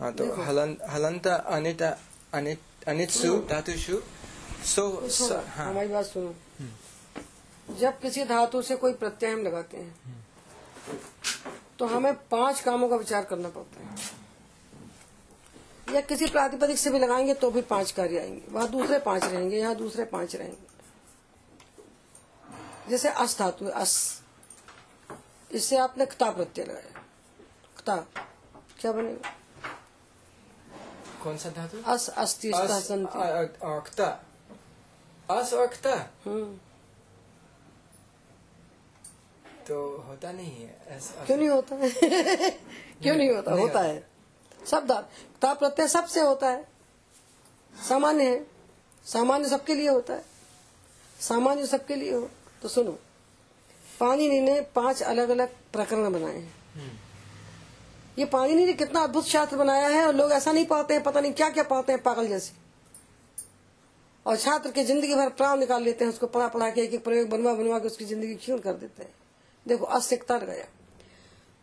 हाँ तो हलंत हलंत अनित अनित अनित्सु धातुषु सो हाँ हमारी बात सुनो जब किसी धातु से कोई प्रत्यय हम लगाते हैं तो हमें पाँच कामों का विचार करना पड़ता है। या किसी प्रातिपदिक से भी लगाएँगे तो भी पाँच कार्य आएँगे। वहाँ दूसरे पाँच रहेंगे यहाँ दूसरे पाँच रहेंगे। जैसे अस धातु है अस। इससे आपने क्ता प्रत्यय लगाया। क्ता। क्या बनेगा? कौन सा धातु अस अस्ति अक्ता अस और क्ता हम्म तो होता नहीं है क्यों नहीं होता? है क्यों नहीं होता? नहीं होता है। सब धातु ता प्रत्यय सबसे होता है। सामान्य है। सामान्य सबके लिए होता है। सामान्य सबके लिए हो। तो सुनो। पानी ने पाँच अलग अलग प्रकरण बनाए हैं। ये पाणिनि ने कितना अद्भुत शास्त्र बनाया है और लोग ऐसा नहीं पाते हैं, पता नहीं क्या क्या पाते हैं पागल जैसे। और छात्र की ज़िंदगी भर प्राण निकाल लेते हैं, उसको पढ़ा पढ़ा के एक एक प्रयोग बनवा बनवा के उसकी ज़िंदगी क्षीण कर देते हैं। देखो असिकता गया।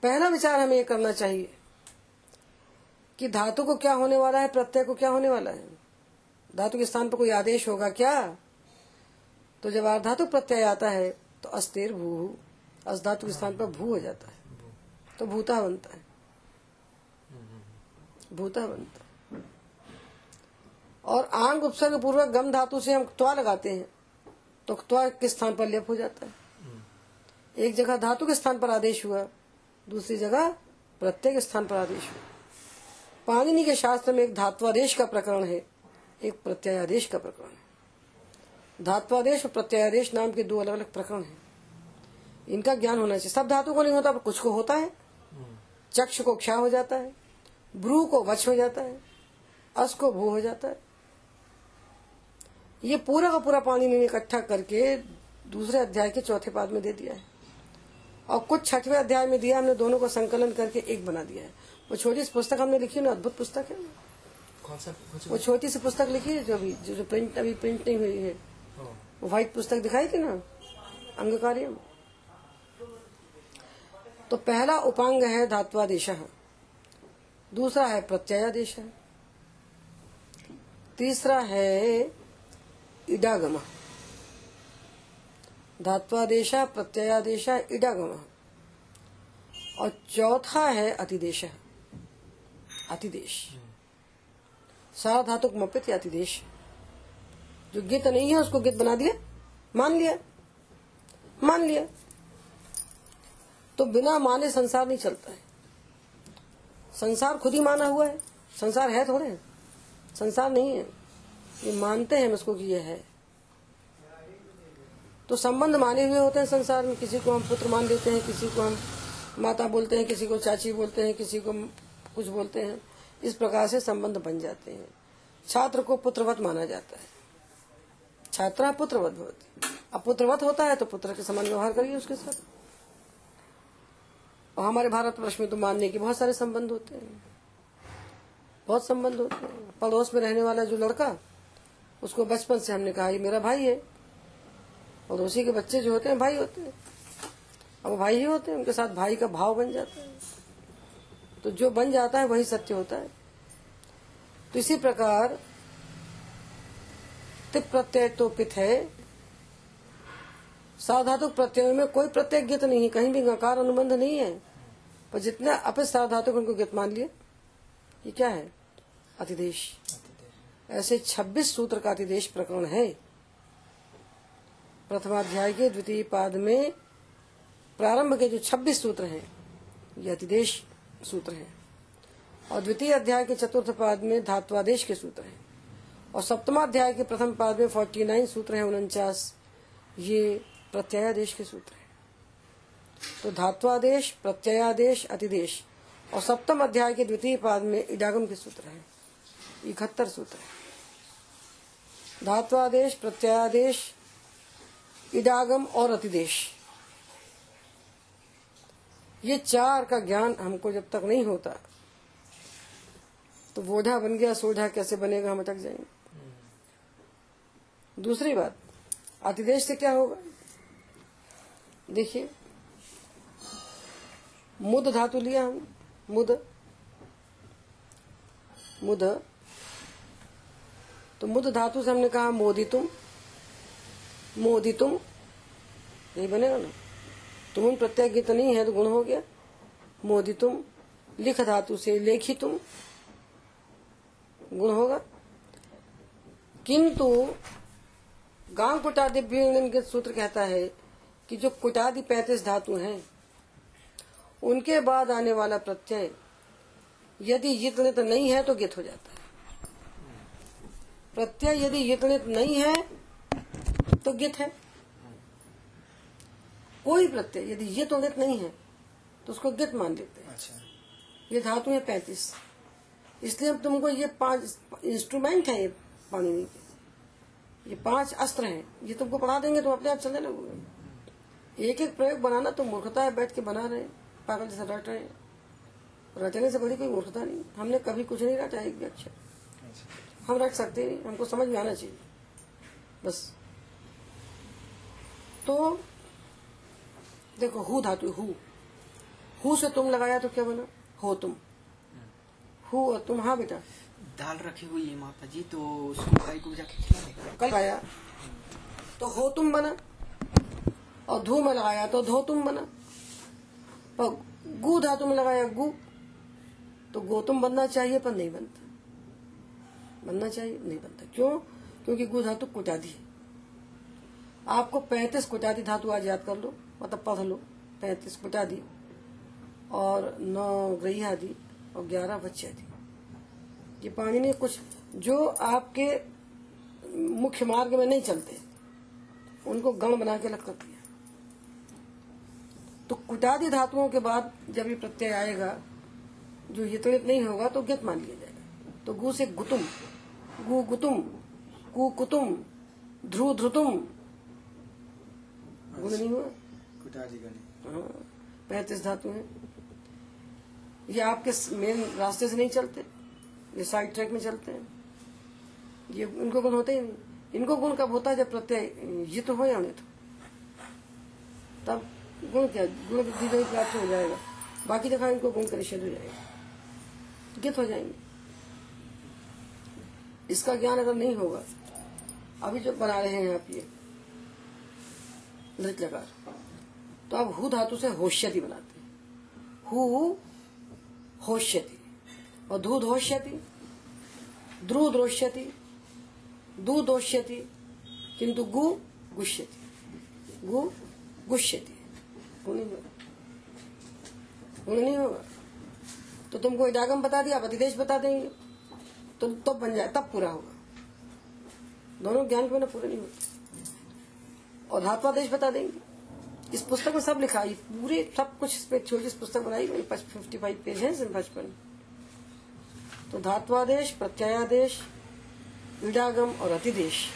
पहला विचार हमें ये करना चाहिए कि धातु को क्या होने वाला है, प्रत्यय को क्या होने वाला है। धातु के स्थान पर कोई आदेश होगा क्या? तो जब धातु प्रत्यय आता है तो अस्तेर भू, अस धातु के स्थान पर भू हो जाता है। तो भूता बनता है। भूता बनता और आंग उपसर्ग पूर्वक गम धातु से हम त्वा लगाते हैं तो त्वा के स्थान पर लेप हो जाता है? एक जगह धातु के स्थान पर आदेश हुआ, दूसरी जगह प्रत्येक स्थान पर आदेश हुआ। पाणिनि के शास्त्र में एक धात्वादेश का प्रकरण है, एक प्रत्ययादेश का प्रकरण है। धात्वादेश और प्रत्ययादेश नाम के दो अलग अलग प्रकरण हैं। इनका ज्ञान होना चाहिए। सब धातु को नहीं होता, पर कुछ को होता है। चक्ष को क्षय हो जाता है। ब्रू को वच हो जाता है अस को भू हो जाता है। ये पूरा का पूरा पानी ने इकट्ठा करके दूसरे अध्याय के चौथे पाद में दे दिया है। और कुछ छठवें अध्याय में दिया हमने दोनों को संकलन करके एक बना दिया है। वो छोटी सी पुस्तक हमने लिखी ना अद्भुत पुस्तक है। कौन सा वो छोटी सी पुस्तक लिखी है जो अभी जो, जो प्रिंट अभी प्रिंट नहीं हुई है। वो व्हाइट पुस्तक दिखाई थी ना अंग कार्य तो पहला उपांग है धात्वादेश। दूसरा है प्रत्ययादेश तीसरा है इडागम। धात्वादेश, प्रत्ययादेश, इडागम। और चौथा है अतिदेश। अतिदेश। सारा धातु मपित अतिदेश। जो गित नहीं है, उसको गित बना दिया। मान लिया। मान लिया। तो बिना माने संसार नहीं चलता है। संसार खुद ही माना हुआ है। संसार है थोड़े। संसार नहीं है। ये मानते हैं हम उसको कि ये है। तो संबंध माने हुए होते हैं संसार में। किसी को हम पुत्र मान लेते हैं, किसी को हम माता बोलते हैं, किसी को चाची बोलते हैं, किसी को कुछ बोलते हैं। इस प्रकार से संबंध बन जाते हैं। छात्र को पुत्रवत माना जाता है। छात्रा पुत्रवत भवती अब पुत्रवत होता है तो पुत्र के समान व्यवहार करिए उसके साथ। और हमारे भारतवर्ष में तो मानने के बहुत सारे संबंध होते हैं। बहुत संबंध होते हैं। पड़ोस में रहने वाला जो लड़का, उसको बचपन से हमने कहा, ये मेरा भाई है। और उसी के बच्चे जो होते हैं, भाई होते हैं। अब वो भाई ही होते हैं, उनके साथ भाई का भाव बन जाता है। तो जो बन जाता है, वही सत्य होता है। तो इसी प्रकार तिप प्रत्यय तो पित है। साधातुक प्रत्यय में कोई प्रत्यय गीत नहीं कहीं भी नकार अनुबंध नहीं है। पर जितने अपित साधातुक उनको गीत मान लिया ये क्या है? अतिदेश। ऐसे 26 सूत्र का अतिदेश प्रकरण है। प्रथमाध्याय के द्वितीय पाद में प्रारंभ के जो 26 सूत्र हैं, ये अतिदेश सूत्र हैं। और द्वितीय अध्याय के चतुर्थ पाद में धात्वादेश के सूत्र हैं। और सप्तमाध्याय के प्रथम पाद में 49 सूत्र हैं, उनचास। ये प्रत्ययादेश के सूत्र है। तो धात्वादेश, प्रत्ययादेश, अतिदेश और सप्तम अध्याय के द्वितीय पाद में इडागम के सूत्र है। इकहत्तर सूत्र है। धात्वादेश, प्रत्ययादेश, इडागम और अतिदेश। ये चार का ज्ञान हमको जब तक नहीं होता तो बोझा बन गया, सोझा कैसे बनेगा, हम अटक जाएँगे। दूसरी बात, अतिदेश से क्या होगा? देखिए, मुद धातु लिया हम, मुद मुद। तो मुद धातु से हमने कहा मोदितुम मोदितुम। यही बनेगा ना? तुम प्रत्यय गीत नहीं है तो गुण हो गया। मोदितुम, लिख धातु से लेखितुम। गुण होगा। किंतु गाँव कुटादि के सूत्र कहता है कि जो कुटादि पैंतीस धातु हैं उनके बाद आने वाला प्रत्यय यदि यितनित नहीं है तो गित हो जाता है। प्रत्यय यदि यितनित नहीं है तो गित है। कोई प्रत्यय यदि ये तो गित नहीं है तो उसको गित मान लेते हैं। अच्छा। ये धातु है पैंतीस। इसलिए अब तुमको ये पाँच इंस्ट्रूमेंट है ये पानी के। ये पाँच अस्त्र हैं। ये तुमको पढ़ा देंगे तो अपने आप चलने लगोगे एक एक प्रयोग बनाना तो मूर्खता है बैठ के बना रहे पागल जैसे रट रहे हैं। रटने से बड़ी कोई मूर्खता नहीं। हमने कभी कुछ नहीं रटा एक भी अक्षर। अच्छा हम रट सकते नहीं हमको समझ में आना चाहिए। बस। तो देखो हु धातु हु। हु से तुम लगाया तो क्या बना? हो तुम। हु और तुम हाँ बेटा। दाल रखी हुई है माता जी तो उसको गाय को जाके खिला कल आया। तो हो तुम बना। और धू में लगाया तो धो तुम बना। और गु धातु में लगाया गु। तो गोतुम बनना चाहिए पर नहीं बनता। बनना चाहिए, नहीं बनता। क्यों? क्योंकि गु धातु कुटादी है। आपको पैंतीस कुटादी धातु आज याद कर लो मतलब पढ़ लो। पैंतीस कुटादी और नौ ग्रहियादि और ग्यारह बच्चे ये पानी ने कुछ जो आपके मुख्य मार्ग में नहीं चलते, उनको गण बना के कर दिया तो कुटादि धातुओं के बाद जब ये प्रत्यय आएगा जो यतनित नहीं होगा तो गत मान लिया जाएगा। तो गु से गुतुम गु गुतुम कु कुतुम ध्रुव ध्रुतुम। गुण नहीं हुआ? कुटाजी गणी हाँ, पैंतीस धातु हैं। ये आपके मेन रास्ते से नहीं चलते ये साइड ट्रैक में चलते हैं। ये इनको गुण होते ही नहीं। इनको गुण कब होता है जब प्रत्यय ये तो हो या नहीं तो तब गुण क्या? गुण बुद्धि को प्राप्त हो जाएगा। बाकी जगह इनको गुण का निषेध हो जाएगा। गित हो जाएँगे। इसका ज्ञान अगर नहीं होगा, अभी जो बना रहे हैं आप ये नृत्य लकार तो आप हु धातु से होश्यति बनाते हैं। हु होश्यति। और धू धोष्यति ध्रुव द्रोष्यति, दू दोष्यति, किंतु गु गुष्यति। गु गुष्यति। गुण नहीं होगा। होगा। तो तुमको इडागम बता दिया, अब अधिदेश बता देंगे। तो तब तो बन जाए, तब पूरा होगा। दोनों ज्ञान के बिना पूरे नहीं होते और धात्वादेश बता देंगे। इस पुस्तक में सब लिखा है पूरे सब कुछ इस पे छोटी पुस्तक बनाई गई। फिफ्टी फाइव पेज है पचपन तो धात्वादेश, प्रत्ययादेश विडागम और अतिदेश,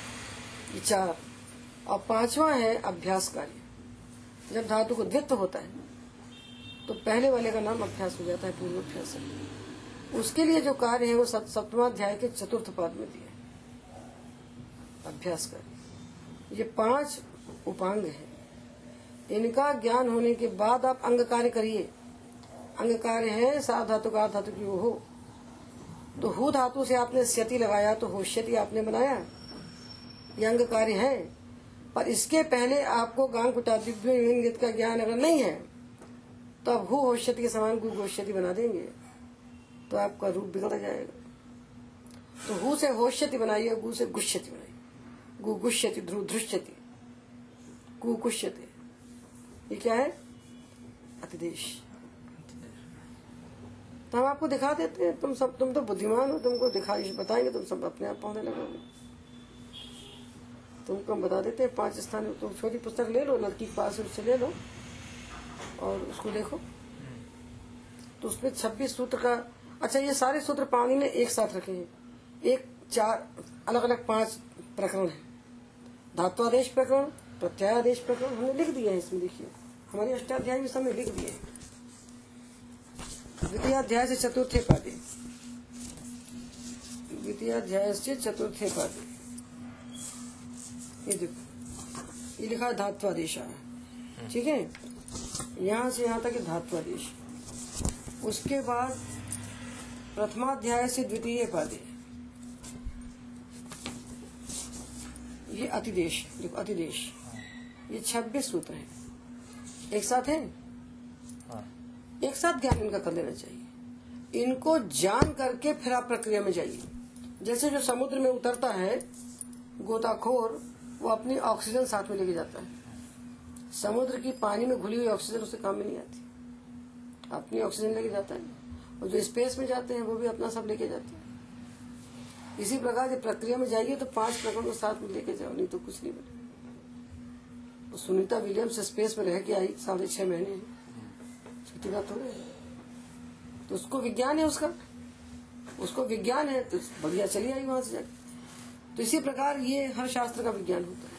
ये चार। और पांचवा है अभ्यास कार्य जब धातु को द्वित्व होता है तो पहले वाले का नाम अभ्यास हो जाता है पूर्व अभ्यास उसके लिए जो कार्य है, वो सप्तमाध्याय के चतुर्थ पाद में दिया अभ्यास कार्य ये पाँच उपांग है। इनका ज्ञान होने के बाद आप अंग कार्य करिए। अंग कार्य है, सात धातु का धातु की हो। तो हु धातु से आपने स्यति लगाया तो होश्यति आपने बनाया। ये अंग कार्य है। पर इसके पहले आपको गांग कुटादिव्य का ज्ञान अगर नहीं है तो आप हु होश्यति के समान गु गोश्यति बना देंगे तो आपका रूप बिगड़ जाएगा। तो हु से होश्यति बनाइए गु से गुष्यति बनाइए गु गुष्यति ध्रुव धृष्यति। गु कुष्यति। ये क्या है? अतिदेश। तो हम आपको दिखा देते हैं, तुम सब, तुम तो बुद्धिमान हो, तुमको दिखाई बताएँगे, तुम सब अपने आप पढ़ने लगोगे। तुमको हम बता देते हैं पाँच स्थान तुम छोटी पुस्तक ले लो लड़की पास उससे ले लो, और उसको देखो। तो उसमें छब्बीस सूत्र का अच्छा ये सारे सूत्र पानी ने एक साथ रखे हैं। एक, चार अलग अलग पाँच प्रकरण है। धात्वादेश प्रकरण, प्रत्यादेश प्रकरण, हमने लिख दिया है इसमें, देखिए। हमारी अष्टाध्याय में समय लिख दिए द्वितीयाध्याय से चतुर्थे पादे द्वितीय अध्याय से चतुर्थे पादे ये देखो ये लिखा है धात्वादेश ठीक है? यहाँ से यहाँ तक धात्वादेश उसके बाद प्रथमाध्याय से द्वितीय पादे ये अतिदेश देखो अतिदेश। ये छब्बीस सूत्र हैं। एक साथ है? हाँ। एक साथ ज्ञान इनका कर लेना चाहिए। इनको जान करके फिर आप प्रक्रिया में जाइए। जैसे जो समुद्र में उतरता है गोताखोर वो अपनी ऑक्सीजन साथ में लेके जाता है। समुद्र की पानी में घुली हुई ऑक्सीजन उसे काम में नहीं आती। अपनी ऑक्सीजन लेके जाता है। और जो स्पेस में जाते हैं, वो भी अपना सब लेके जाते हैं। इसी प्रकार जब प्रक्रिया में जाइए तो पाँच प्रकरण को साथ में लेके जाओ, नहीं तो कुछ नहीं बने तो सुनीता विलियम्स स्पेस में रह के आई, साढ़े छह महीने। छोटी बात है। तो उसको विज्ञान है उसका। उसको विज्ञान है तो बढ़िया चली आई वहाँ से जाके। तो इसी प्रकार ये हर शास्त्र का विज्ञान होता है।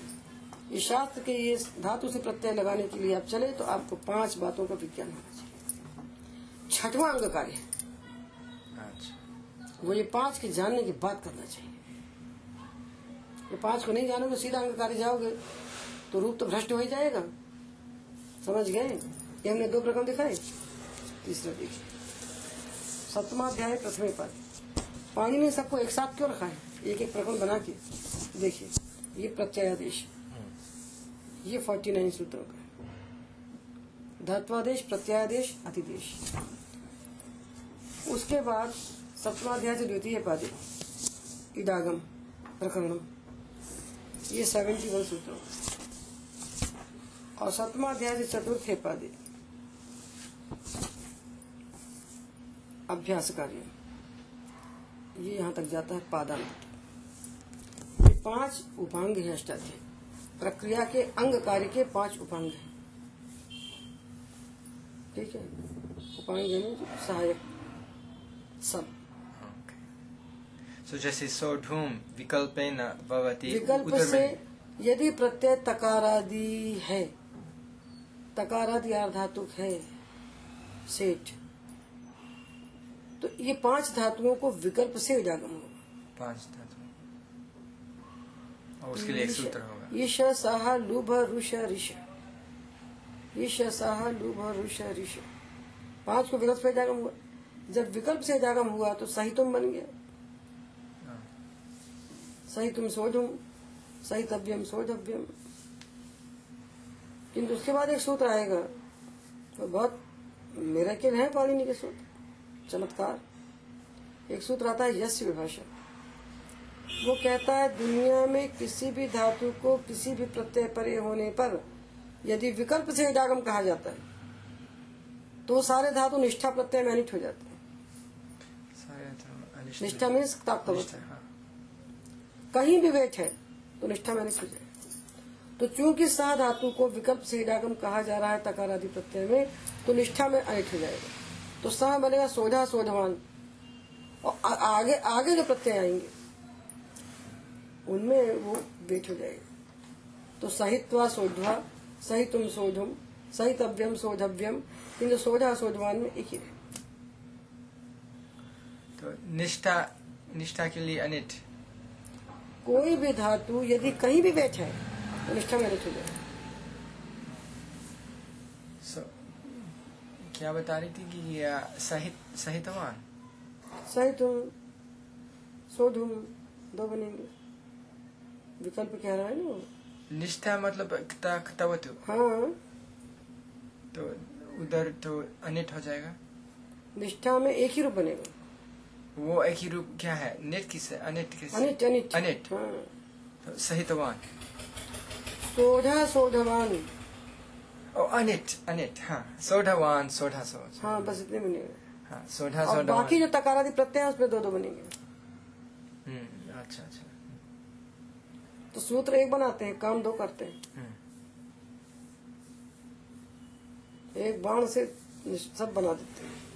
ये शास्त्र के ये धातु से प्रत्यय लगाने के लिए आप चले तो आपको पाँच बातों का विज्ञान होना चाहिए। छठवा अंग कार्य अच्छा। वो ये पाँच के जानने की बात करना चाहिए। ये पाँच को नहीं जानोगे सीधा अंग कार्य जाओगे तो रूप तो भ्रष्ट हो ही जाएगा। समझ गए? ये हमने दो प्रकरण दिखाए। तीसरा देखिए। सप्तमा अध्याय प्रथम पद पानी ने सबको एक साथ क्यों रखा है? एक एक प्रकरण बना के, देखिए, ये प्रत्ययादेश ये फोर्टी नाइन सूत्रों का धत्वादेश, प्रत्यादेश, अतिदेश। उसके बाद सप्तमाध्याय से द्वितीय पादे इडागम प्रकरणम। ये सेवेंटी वन सूत्रों और सप्तमाध्याय से चतुर्थ पादे अभ्यास कार्य। ये यहाँ तक जाता है पादांत ये पाँच उपांग है अष्टाध्याय। प्रक्रिया के अंग कार्य के पाँच उपांग हैं। ठीक है? उपांग यानी सहायक। सब। सो जैसे सोढुम विकल्पेन भवति विकल्प से यदि प्रत्यय तकारादि है तकारादि धातुक है सेठ तो ये पाँच धातुओं को विकल्प से उजागम होगा। पाँच धातु। उसके लिए एक सूत्र होगा। ईश साह लुभ रुष ऋष ईश साह लुभ रुष ऋष पाँच को विकल्प से जागम हुआ। जब विकल्प से जागम हुआ तो सही तुम बन गया हाँ। सही तुम सोझुम सही तव्यम सोझव्यम किंतु उसके बाद एक सूत्र आएगा। तो बहुत मेरा के है पाणिनि के सूत्र। चमत्कार। एक सूत्र आता है यश विभाषा। वो कहता है दुनिया में किसी भी धातु को किसी भी प्रत्यय परे होने पर यदि विकल्प से इडागम कहा जाता है तो सारे धातु निष्ठा प्रत्यय में अनिट हो जाते हैं। निष्ठा मीन्स ताप्तवत हाँ। कहीं भी वेट है तो निष्ठा में अनिट हो जाए। तो चूँकि सह धातु को विकल्प से इडागम कहा जा रहा है तकार आदि प्रत्यय में तो निष्ठा में अनिट हो जाएगा। तो सह बनेगा सोधा सोधवान। और आगे आगे जो प्रत्यय आएँगे उनमें वो वेट हो जाएगा तो सहित्वा सोध्वा सही तुम सोधुम सहितव्यम सोधव्यम किन्तु सोधा सोधवान में एक ही तो निष्ठा निष्ठा के लिए अनिट। कोई भी धातु यदि कहीं भी बैठा है तो निष्ठा में अनिट हो जाएगा सो क्या बता रही थी कि सहित सहितवान? सही तुम सोधुम दो बनेंगे विकल्प कह रहा है ना निष्ठा मतलब हाँ। तो उधर तो अनिट हो जाएगा। निष्ठा में एक ही रूप बनेगा। वो एक ही रूप क्या है? नेट किस? अनिट किस? अनिट अनिट। अनिट। हाँ। तो सहितवान। सोधा सोधवान ओ अनिट अनिट हाँ। सोढ़वान सोढ़ा सोच हाँ बस इतने बनेगा। हाँ सोढ़ा सोढ़वान। बाकी जो तकारादि प्रत्यय है उसमें दो दो बनेंगे। हम्म अच्छा अच्छा। तो सूत्र एक बनाते हैं काम दो करते हैं। हम्म एक बाण से सब बना देते हैं।